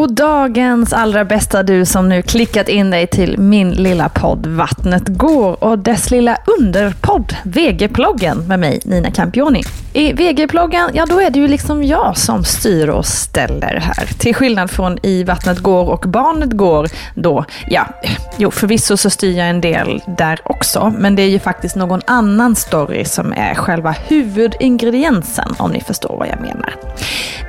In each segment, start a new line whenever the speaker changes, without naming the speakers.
God dagens allra bästa du som nu klickat in dig till min lilla podd Vattnet går och dess lilla underpodd VG-ploggen med mig Nina Campioni. I VG-ploggen, ja då är det ju liksom jag som styr och ställer här. Till skillnad från i Vattnet går och Barnet går då, ja, jo förvisso så styr jag en del där också, men det är ju faktiskt någon annan story som är själva huvudingrediensen om ni förstår vad jag menar.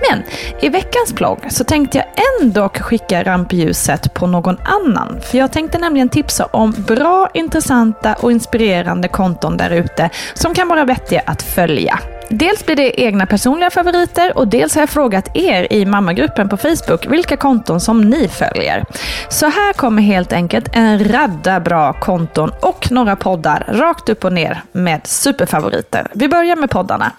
Men i veckans plogg så tänkte jag ändå skicka rampljuset på någon annan. För jag tänkte nämligen tipsa om bra, intressanta och inspirerande konton där ute som kan vara vettiga att följa. Dels blir det egna personliga favoriter och dels har jag frågat er i mammagruppen på Facebook vilka konton som ni följer. Så här kommer helt enkelt en radda bra konton och några poddar rakt upp och ner med superfavoriter. Vi börjar med poddarna.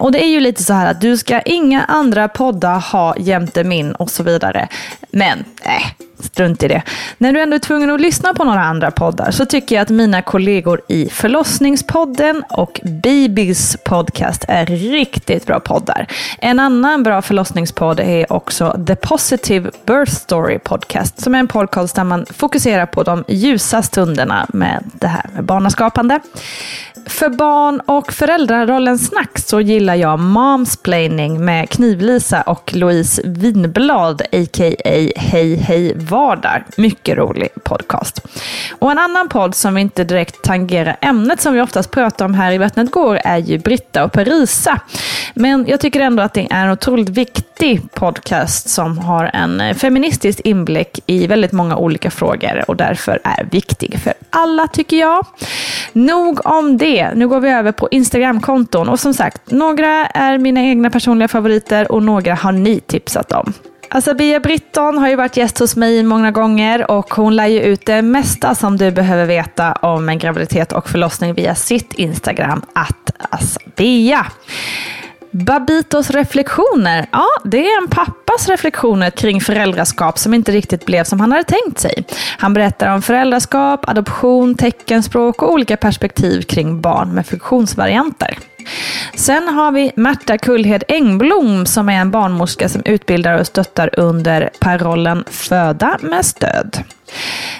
Och det är ju lite så här att du ska inga andra poddar ha jämte min och så vidare. Men, äh, strunt i det. När du ändå är tvungen att lyssna på några andra poddar så tycker jag att mina kollegor i Förlossningspodden och Babys podcast är riktigt bra poddar. En annan bra förlossningspodd är också The Positive Birth Story Podcast som är en podcast där man fokuserar på de ljusa stunderna med det här med barnaskapande. För barn och föräldrarollens snack så gillar jag Momsplaining med Knivlisa och Louise Winblad, a.k.a. Hej Hej Vardag. Mycket rolig podcast. Och en annan podd som inte direkt tangerar ämnet som vi oftast pratar om här i Vattnet går är ju Britta och Parisa. Men jag tycker ändå att det är en otroligt viktig podcast som har en feministisk inblick i väldigt många olika frågor och därför är viktig för alla tycker jag. Nog om det. Nu går vi över på Instagramkonton och som sagt, några några är mina egna personliga favoriter och några har ni tipsat om. Alltså, Asabia Britton har ju varit gäst hos mig många gånger och hon lär ju ut det mesta som du behöver veta om en graviditet och förlossning via sitt Instagram, att Asabia. Babitos reflektioner. Ja, det är en pappas reflektioner kring föräldraskap som inte riktigt blev som han hade tänkt sig. Han berättar om föräldraskap, adoption, teckenspråk och olika perspektiv kring barn med funktionsvarianter. Sen har vi Märta Kullhed Engblom som är en barnmorska som utbildar och stöttar under parollen Föda med stöd.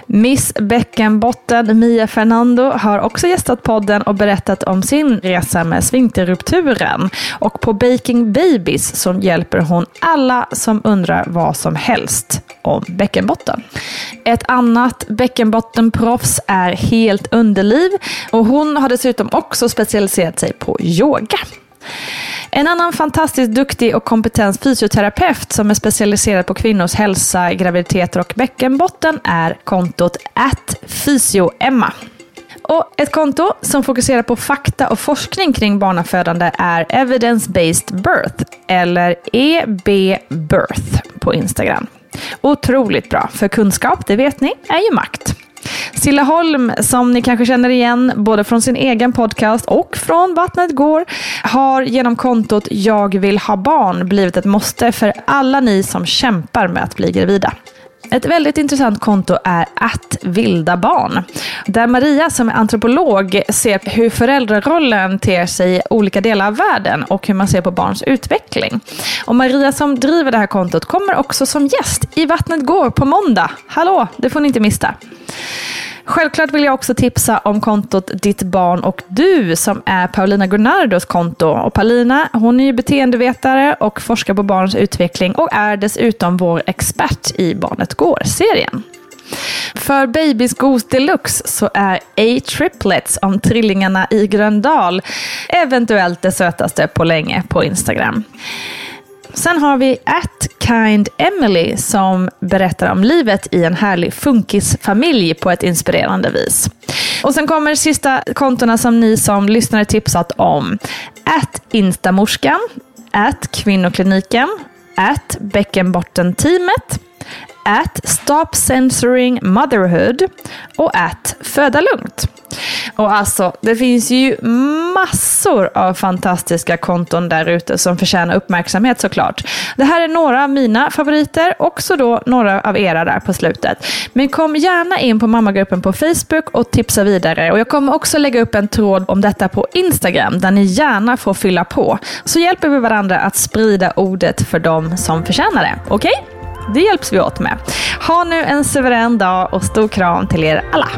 Miss Bäckenbotten Mia Fernando har också gästat podden och berättat om sin resa med sfinkterrupturen. Och på Baking Babies så hjälper hon alla som undrar vad som helst om bäckenbotten. Ett annat bäckenbottenproffs är Helt Underliv och hon har dessutom också specialiserat sig på yoga. En annan fantastiskt duktig och kompetent fysioterapeut som är specialiserad på kvinnors hälsa, graviditeter och bäckenbotten är kontot @fysioemma. Och ett konto som fokuserar på fakta och forskning kring barnafödande är Evidence Based Birth, eller EB Birth på Instagram. Otroligt bra, för kunskap, det vet ni, är ju makt. Silla Holm, som ni kanske känner igen både från sin egen podcast och från Vattnet går, har genom kontot Jag vill ha barn blivit ett måste för alla ni som kämpar med att bli gravida. Ett väldigt intressant konto är att vilda barn. Där Maria som är antropolog ser hur föräldrarollen ter sig i olika delar av världen och hur man ser på barns utveckling. Och Maria som driver det här kontot kommer också som gäst i Vattnet går på måndag. Hallå, det får ni inte missa. Självklart vill jag också tipsa om kontot Ditt barn och du som är Paulina Gunnardos konto. Och Paulina hon är ju beteendevetare och forskar på barns utveckling och är dessutom vår expert i Barnet Går-serien. För Babys Goose Deluxe så är A-triplets om trillingarna i Gröndal eventuellt det sötaste på länge på Instagram. Sen har vi at Kind Emily som berättar om livet i en härlig funkisfamilj på ett inspirerande vis. Och sen kommer sista kontona som ni som lyssnare tipsat om. At Instamorskan, at Kvinnokliniken, at Bäckenbottenteamet, at Stop Censoring Motherhood och at Föda Lugnt. Och alltså, det finns ju massor av fantastiska konton där ute som förtjänar uppmärksamhet såklart. Det här är några av mina favoriter, också då några av era där på slutet. Men kom gärna in på mammagruppen på Facebook och tipsa vidare. Och jag kommer också lägga upp en tråd om detta på Instagram där ni gärna får fylla på. Så hjälper vi varandra att sprida ordet för dem som förtjänar det. Okej? Okay? Det hjälps vi åt med. Ha nu en suverän dag och stor kram till er alla.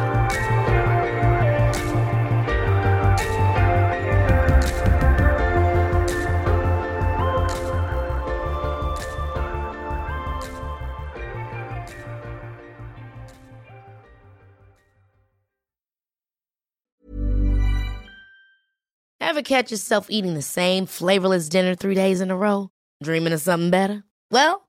Ever catch yourself eating the same flavorless dinner three days in a row? Dreaming of something better? Well,